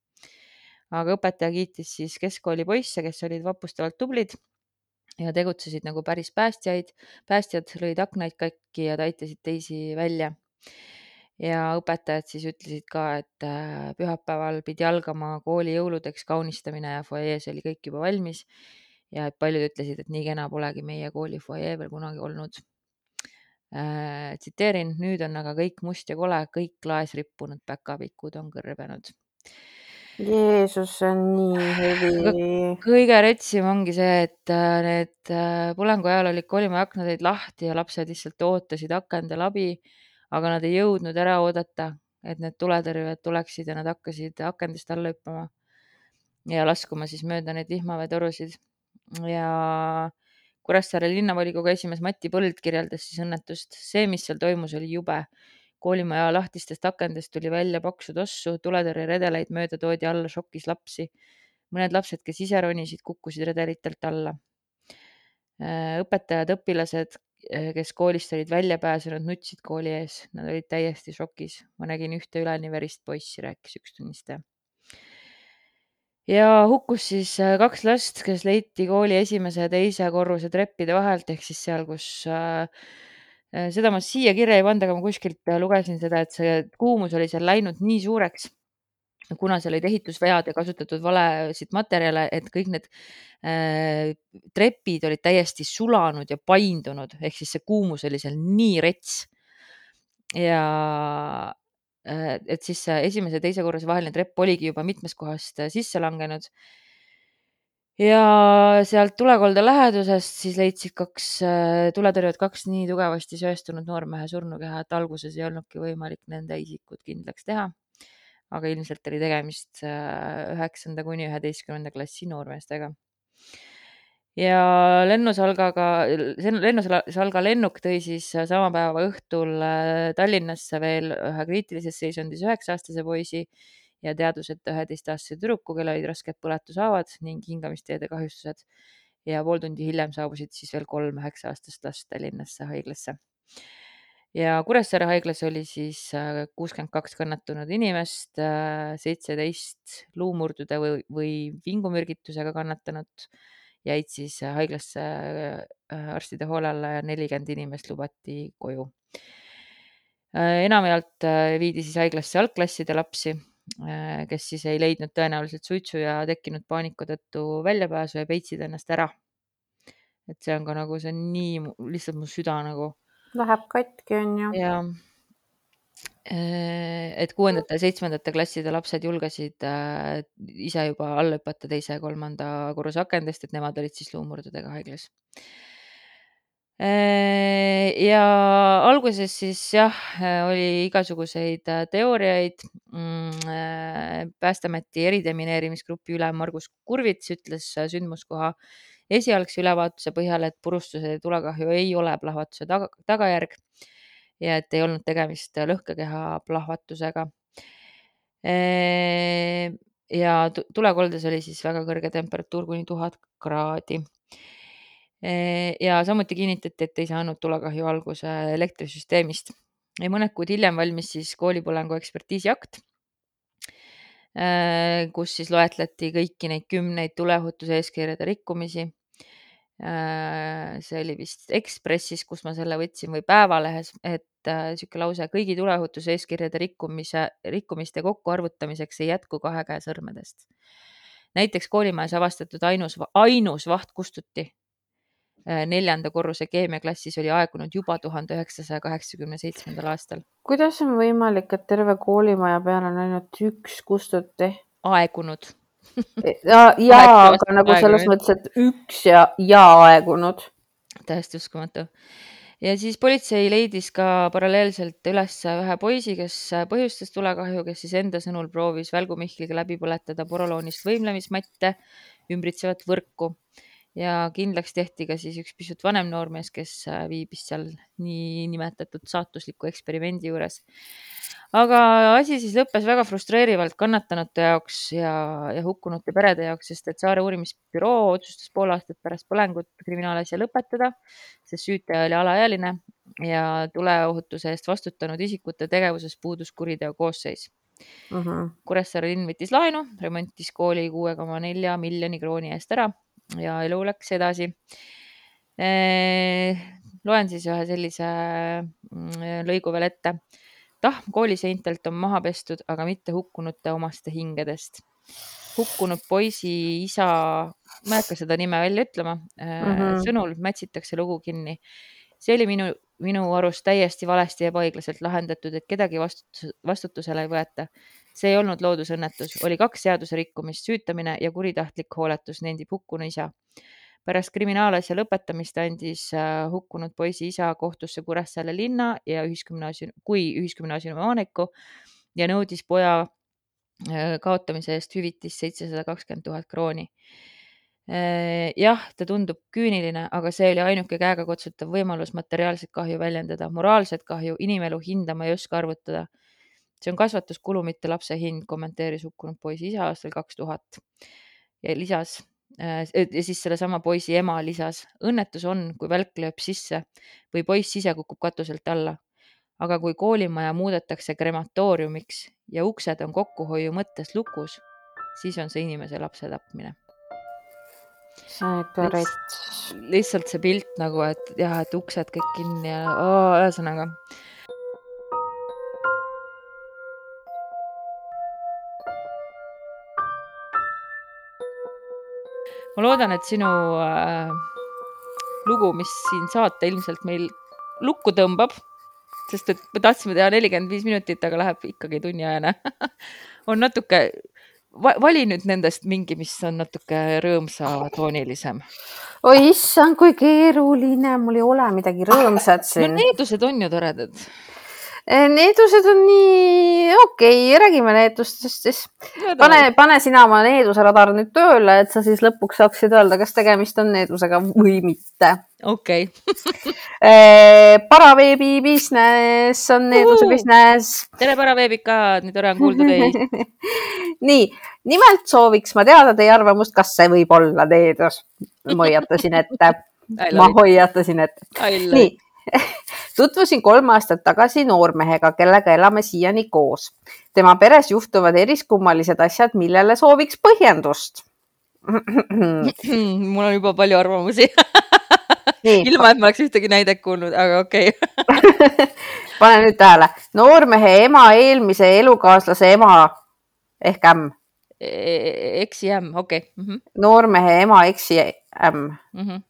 aga õpetaja kiitis siis keskkooli poisse, kes olid vapustavalt tublid ja tegutsesid nagu päris päästjaid. päästjad lõid aknaid katki ja aitasid teisi välja. ja õpetajad siis ütlesid ka, et äh, pühapäeval pidi algama kooli jõuludeks kaunistamine ja fuajees oli kõik juba valmis. ja paljud ütlesid, et nii kena polegi meie kooli fuajee veel kunagi olnud äh,. Tsiteerin, nüüd on aga kõik must ja kole, kõik laes rippunud päkapikud on kõrbenud Jeesus, see on nii hevi. kõige retsim ongi see, et äh, need äh, põlengu ajal olid koolimaja aknad olid lahti ja lapsed lihtsalt ootasid akendel abi, aga nad ei jõudnud ära oodata, et need tuletõrjujad tuleksid ja nad hakkasid akendest alla hüppama ja laskuma siis mööda neid vihmaveetorusid. ja Kuressaare linnavolikogu esimees Mati Põld kirjeldas siis õnnetust. see, mis seal toimus, oli jube koolimaja lahtistest akendest tuli välja paksu tossu, tuletõrjeredeleid mööda toodi alla šokis lapsi. mõned lapsed, kes ise ronisid, kukkusid redelitelt alla. Äh, õpetajad, õpilased, äh, kes koolist olid välja pääsenud, nutsid kooli ees, nad olid täiesti šokis. ma nägin ühte üleni verist poissi, rääkis üks tunnistaja ja hukkus siis äh, kaks last, kes leiti kooli esimese ja teise korruse treppide vahelt ehk siis seal, kus äh, Äh, seda ma siia kirja ei pannud, aga ma kuskilt äh, lugesin seda, et see kuumus oli seal läinud nii suureks, kuna seal olid ehitusvead ja kasutatud valesid materjale, et kõik need äh, trepid olid täiesti sulanud ja paindunud, ehk siis see kuumus oli seal nii rets. ja et siis esimese ja teise korruse vaheline trepp oligi juba mitmest kohast sisse langenud ja sealt tulekolde lähedusest siis leidsid kaks äh, tuletõrjujat kaks nii tugevasti söestunud noormehe surnukeha, et alguses ei olnudki võimalik nende isikut kindlaks teha. aga ilmselt oli tegemist äh, üheksanda kuni üheteistkümnenda klassi noormeestega. Ja Lennusalgaga, Lennusalga lennuk tõi siis sama päeva õhtul äh, Tallinnasse veel ühe kriitilises seisundis üheksa-aastase poisi ja teadus, et üheteistaastase tüdruku, kellel olid rasked põletushaavad ning hingamisteede kahjustused ja pool tundi hiljem saabusid siis veel kolm üheksa-aastast last Tallinnasse haiglasse. ja Kuressaare haiglas oli siis äh, kuuskümmend kaks kannatanud inimest, äh, seitseteist luumurdude või, või vingumürgitusega kannatanut jäid siis haiglasse äh, arstide hoole alla ja nelikümmend inimest lubati koju. enamjaolt viidi siis haiglasse algklasside lapsi Äh, kes siis ei leidnud tõenäoliselt suitsu ja tekkinud paanika tõttu väljapääsu ja peitsid ennast ära. et see on ka nagu, see on nii, lihtsalt mu süda nagu. Läheb katki, on ju. jah. Äh, et kuuendate ja seitsmendate klasside lapsed julgesid äh, ise juba alla hüpata teise ja kolmanda korruse akendest, et nemad olid siis luumurdudega haiglas Äh, ja alguses siis jah, oli igasuguseid teooriaid. Mm, Päästeameti eridemineerimisgrupi ülem Margus Kurvits ütles sündmuskoha esialgse ülevaatuse põhjal, et purustuse tulekahju ei ole plahvatuse taga, tagajärg ja et ei olnud tegemist lõhkekeha plahvatusega. Ja tulekoldes oli siis väga kõrge temperatuur kuni tuhat kraadi ja samuti kinnitati, et ei saanud tulekahju alguse elektrisüsteemist. ja mõned kuud hiljem valmis siis koolipõlengu ekspertiisiakt, kus siis loetleti kõiki neid kümneid tuleohutuse eeskirjade rikkumisi. See oli vist Ekspressis, kus ma selle võtsin või Päevalehes, et niisugune lause kõigi tuleohutuse eeskirjade rikkumise, rikkumiste kokkuarvutamiseks ei jätku kahe käe sõrmedest. näiteks koolimajas avastatud ainus, ainus vaht kustuti Äh, neljanda korruse keemiaklassis oli aegunud juba tuhande üheksasaja kaheksakümne seitsmendal aastal. kuidas on võimalik, et terve koolimaja peal on ainult üks kustuti? aegunud ja, ja aga nagu selles mõttes, et üks ja, ja aegunud. täiesti uskumatu. ja siis politsei leidis ka paralleelselt üles ühe poisi, kes põhjustas tulekahju, kes siis enda sõnul proovis välgumihkliga läbi põletada poroloonist võimlemismatte ümbritsevat võrku ja kindlaks tehti ka siis üks pisut vanem noormees, kes äh, viibis seal niinimetatud saatusliku eksperimendi juures. aga asi siis lõppes väga frustreerivalt kannatanute jaoks ja, ja hukkunute perede jaoks, sest et Saare uurimisbüroo otsustas pool aastat pärast põlengut kriminaalasja lõpetada, sest süütaja oli alaealine ja tuleohutuse eest vastutanud isikute tegevuses puudus kuriteo koosseis uh. -huh. Kuressaare linn võttis laenu, remontis kooli kuue koma nelja miljoni krooni eest ära ja elu läks edasi. loen siis ühe sellise mm, lõigu veel ette. tahm kooliseintelt on maha pestud, aga mitte hukkunute omaste hingedest. hukkunud poisi isa, ma ei hakka seda nime välja ütlema mm, -hmm. sõnul mätsitakse lugu kinni. see oli minu, minu arust täiesti valesti ja ebaõiglaselt lahendatud, et kedagi vastutus, vastutusele ei võeta see ei olnud loodusõnnetus, oli kaks seaduserikkumist, süütamine ja kuritahtlik hooletus, nendib hukkunu isa. pärast kriminaalasja lõpetamist andis äh, hukkunud poisi isa kohtusse Kuressaare linna ja ühisgümnaasiumi, kui ühisgümnaasiumi omaniku ja nõudis poja äh, kaotamise eest hüvitist seitsesada kakskümmend tuhat krooni. Äh, jah, ta tundub küüniline, aga see oli ainuke käegakutsutav võimalus materiaalset kahju väljendada, moraalset kahju, inimelu hinda ma ei oska arvutada see on kasvatuskulu, mitte lapse hind, kommenteeris hukkunud poisi isa aastal kaks tuhat ja lisas äh, ja siis sellesama poisi ema lisas, õnnetus on, kui välk lööb sisse või poiss ise kukub katuselt alla. aga kui koolimaja muudetakse krematooriumiks ja uksed on kokkuhoiu mõttes lukus, siis on see inimese lapse tapmine. rets. lihtsalt see pilt nagu, et jah, et uksed kõik kinni ja ühesõnaga ma loodan, et sinu äh, lugu, mis siin saate ilmselt meil lukku tõmbab, sest et me tahtsime teha nelikümmend viis minutit, aga läheb ikkagi tunniajane on natuke va, vali nüüd nendest mingi, mis on natuke rõõmsatoonilisem. oi issand, kui keeruline, mul ei ole midagi rõõmsat siin no, needused on ju toredad. Needused on nii, okei okay,, räägime needustest siis. pane, pane sina oma needuse radar nüüd tööle, et sa siis lõpuks saaksid öelda, kas tegemist on needusega või mitte. okei okay. paraveebi business on needuse uh, business. tere, paraveebikad, nii tore on kuulda teid nii, nimelt sooviks ma teada teie arvamust, kas see võib olla needus. ma hoiatasin ette. ma hoiatasin ette. nii tutvusin kolm aastat tagasi noormehega, kellega elame siiani koos. tema peres juhtuvad eriskummalised asjad, millele sooviks põhjendust mul on juba palju arvamusi ilma, et ma oleks ühtegi näidet kuulnud, aga okei okay. pane nüüd tähele, noormehe ema eelmise elukaaslase ema ehk ämm e. eksi-ämm, okei okay. mm. -hmm. noormehe ema eksi-ämm mm. -hmm.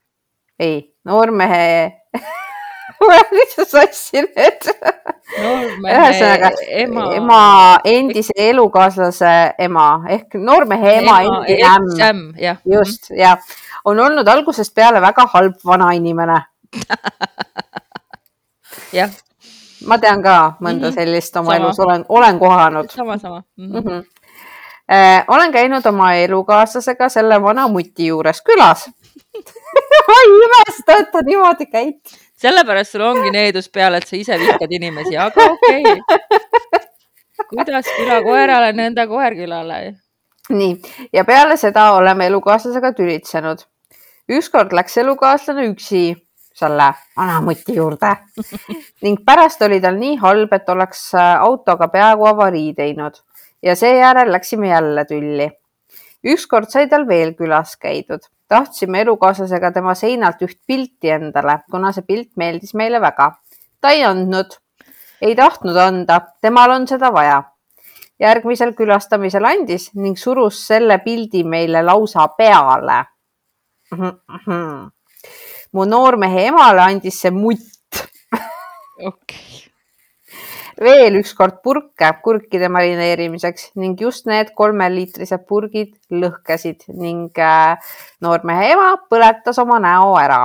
ei, noormehe ma olen lihtsalt sassi nüüd ühesõnaga ema, ema endise elukaaslase ema ehk noormehe ema, ema endine ämm. just ja on olnud algusest peale väga halb vanainimene jah. ma tean ka mõnda mm -hmm. sellist oma sama. elus olen, olen kohanud. sama, sama mm. -hmm. Mm -hmm. Äh, olen käinud oma elukaaslasega selle vana muti juures külas ma ei imesta, et ta niimoodi käitub sellepärast sul ongi needus peal, et sa ise vihkad inimesi, aga okei okay.. kuidas küla koerale, nõnda koer külale. nii, ja peale seda oleme elukaaslasega tülitsenud. ükskord läks elukaaslane üksi selle vanamuti juurde ning pärast oli tal nii halb, et oleks autoga peaaegu avarii teinud ja seejärel läksime jälle tülli. ükskord sai tal veel külas käidud tahtsime elukaaslasega tema seinalt üht pilti endale, kuna see pilt meeldis meile väga. ta ei andnud, ei tahtnud anda, temal on seda vaja. järgmisel külastamisel andis ning surus selle pildi meile lausa peale. mu noormehe emale andis see mutt. okei veel ükskord purke kurkide marineerimiseks ning just need kolmeliitrised purgid lõhkesid ning äh, noormehe ema põletas oma näo ära.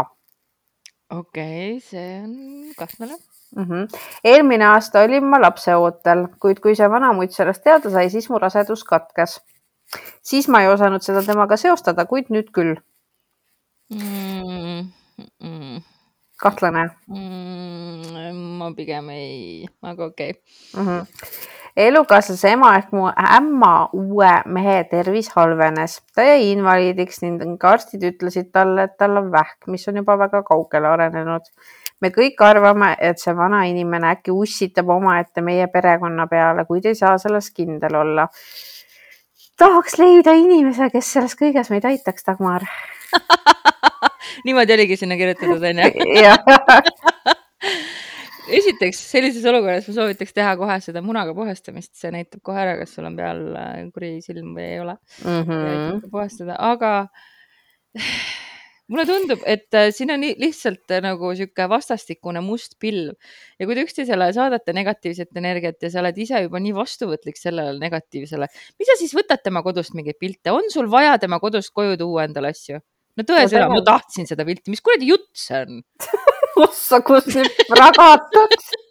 okei okay,, see on kahtlane mm. -hmm. eelmine aasta olin ma lapseootel, kuid kui see vanamutt sellest teada sai, siis mu rasedus katkes. siis ma ei osanud seda temaga seostada, kuid nüüd küll mm. -mm kahtlane mm,? ma pigem ei, aga okei okay. mm. -hmm. elukaaslase ema ehk mu ämma uue mehe tervis halvenes, ta jäi invaliidiks ning arstid ütlesid talle, et tal on vähk, mis on juba väga kaugele arenenud. me kõik arvame, et see vana inimene äkki ussitab omaette meie perekonna peale, kuid ei saa selles kindel olla. tahaks leida inimese, kes selles kõiges meid aitaks, Dagmar niimoodi oligi sinna kirjutatud, onju. esiteks sellises olukorras ma soovitaks teha kohe seda munaga puhastamist, see näitab kohe ära, kas sul on peal äh, kuri silm või ei ole mm. -hmm. puhastada, aga mulle tundub, et äh, siin on lihtsalt äh, nagu sihuke vastastikune must pilv ja kui te üksteisele saadate negatiivset energiat ja sa oled ise juba nii vastuvõtlik sellele negatiivsele, mis sa siis võtad tema kodust mingeid pilte, on sul vaja tema kodust koju tuua endale asju? No tõesõna, ma tahtsin seda pilti, mis kuradi jutt see on ossa, kus nüüd ragatakse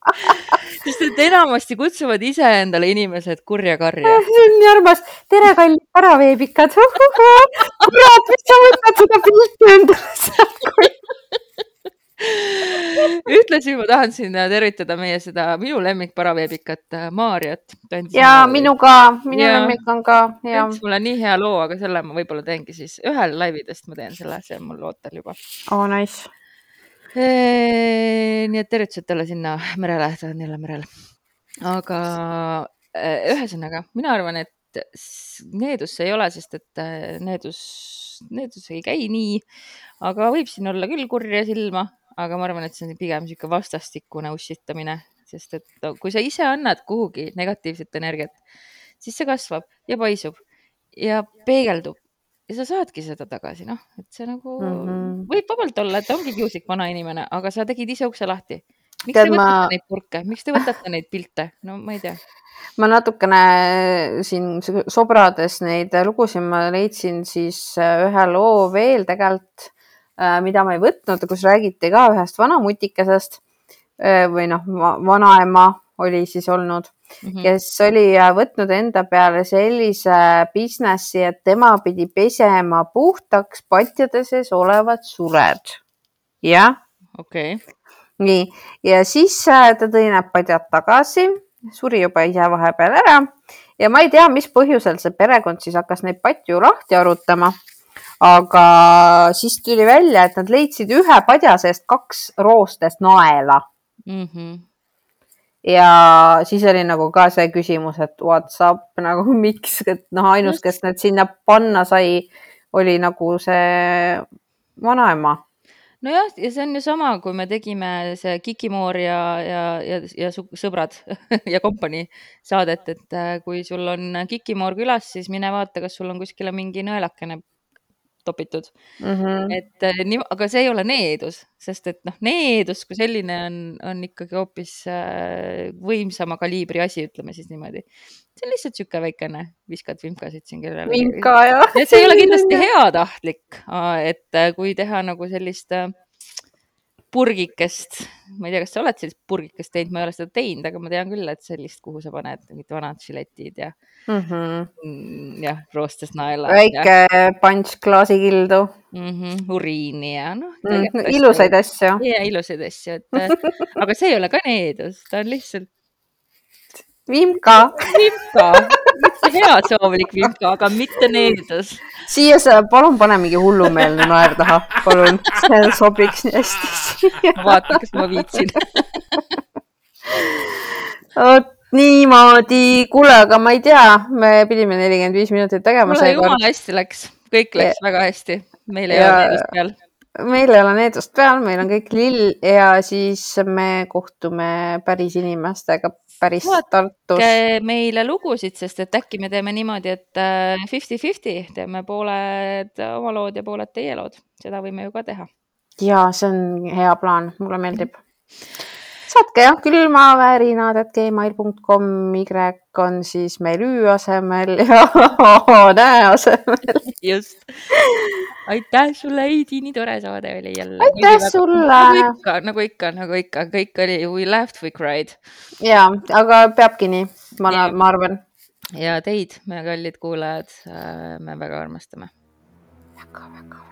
sest et enamasti kutsuvad iseendale inimesed kurja karja. see on nii armas. tere, kallid paraveebikad. kurat, mis sa võtad seda pilti endale sealt ühtlasi ma tahan siin tervitada meie seda minu lemmik paraveebikat äh, Maarjat. ja minu ka, minu ja, lemmik on ka. andis mulle nii hea loo, aga selle ma võib-olla teengi siis ühel laividest, ma teen selle, see on mul ootel juba. oh nice. nii et tervitused talle sinna merele, ta on jälle merel. aga äh, ühesõnaga, mina arvan, et needus ei ole, sest et äh, needus, needus ei käi nii, aga võib siin olla küll kurja silma aga ma arvan, et see on pigem niisugune vastastikune ussitamine, sest et kui sa ise annad kuhugi negatiivset energiat, siis see kasvab ja paisub ja peegeldub ja sa saadki seda tagasi, noh, et see nagu mm. -hmm. võib vabalt olla, et ongi kiuslik vanainimene, aga sa tegid ise ukse lahti. miks Tead, te võtate ma- neid purke, miks te võtate neid pilte? no ma ei tea. ma natukene siin sobrades neid lugusid ma leidsin siis äh, ühe loo veel tegelikult, mida ma ei võtnud, kus räägiti ka ühest vanamutikesest äh, või noh, vanaema oli siis olnud mm, -hmm. kes oli äh, võtnud enda peale sellise businessi, et tema pidi pesema puhtaks patjade sees olevad sured. jah. okei okay nii, ja siis äh, ta tõi need padjad tagasi, suri juba ise vahepeal ära ja ma ei tea, mis põhjusel see perekond siis hakkas neid patju lahti arutama. Aga siis tuli välja, et nad leidsid ühe padja seest kaks roostest naela mm. -hmm. ja siis oli nagu ka see küsimus, et what's up nagu miks, et noh, ainus, kes need sinna panna sai, oli nagu see vanaema nojah, ja see on ju sama, kui me tegime see Kikimoor ja, ja, ja, ja sõbrad ja kompanii saadet, et äh, kui sul on Kikimoor külas, siis mine vaata, kas sul on kuskile mingi nõelakene topitud mm. -hmm. et äh, nii, aga see ei ole needus, sest et noh, needus kui selline on, on ikkagi hoopis äh, võimsama kaliibri asi, ütleme siis niimoodi. see on lihtsalt sihuke väikene, viskad vimkasid siin kellelegi. vimka jah. see ei ole kindlasti heatahtlik, et kui teha nagu sellist purgikest, ma ei tea, kas sa oled sellist purgikest teinud, ma ei ole seda teinud, aga ma tean küll, et sellist, kuhu sa paned mingid vanad žiletid ja mm -hmm. jah, roostes naelad. väike ja... punch klaasikildu mm. -hmm, uriini ja noh mm, -hmm, ilusaid asju. ja ilusaid asju, et aga see ei ole ka needus, ta on lihtsalt. vimka. vimka, heasoovlik vimka, aga mitte needus. siia sa palun pane mingi hullumeelne naer taha, palun, see sobiks nii hästi siia. vaata, kas ma viitsin vot niimoodi, kuule, aga ma ei tea, me pidime nelikümmend viis minutit tegema. kuule, jumala hästi läks, kõik läks ja. väga hästi, meil ei ole needust peal. meil ei ole needust peal, meil on kõik lill ja siis me kohtume päris inimestega päris Tartus. meile lugusid, sest et äkki me teeme niimoodi, et fifty-fifty, teeme pooled oma lood ja pooled teie lood, seda võime ju ka teha. Ja see on hea plaan, mulle meeldib saatke jah, külmavärinad, et gmail.com, Y on siis meil Ü asemel ja näe asemel. just. aitäh sulle, Heidi, nii tore saade oli jälle. aitäh väga... sulle. nagu ikka, nagu ikka, nagu ikka, kõik oli, we laughed, we cried. ja, aga peabki nii, ma, ma arvan. ja teid, meie kallid kuulajad, me väga armastame väga,. väga-väga-väga.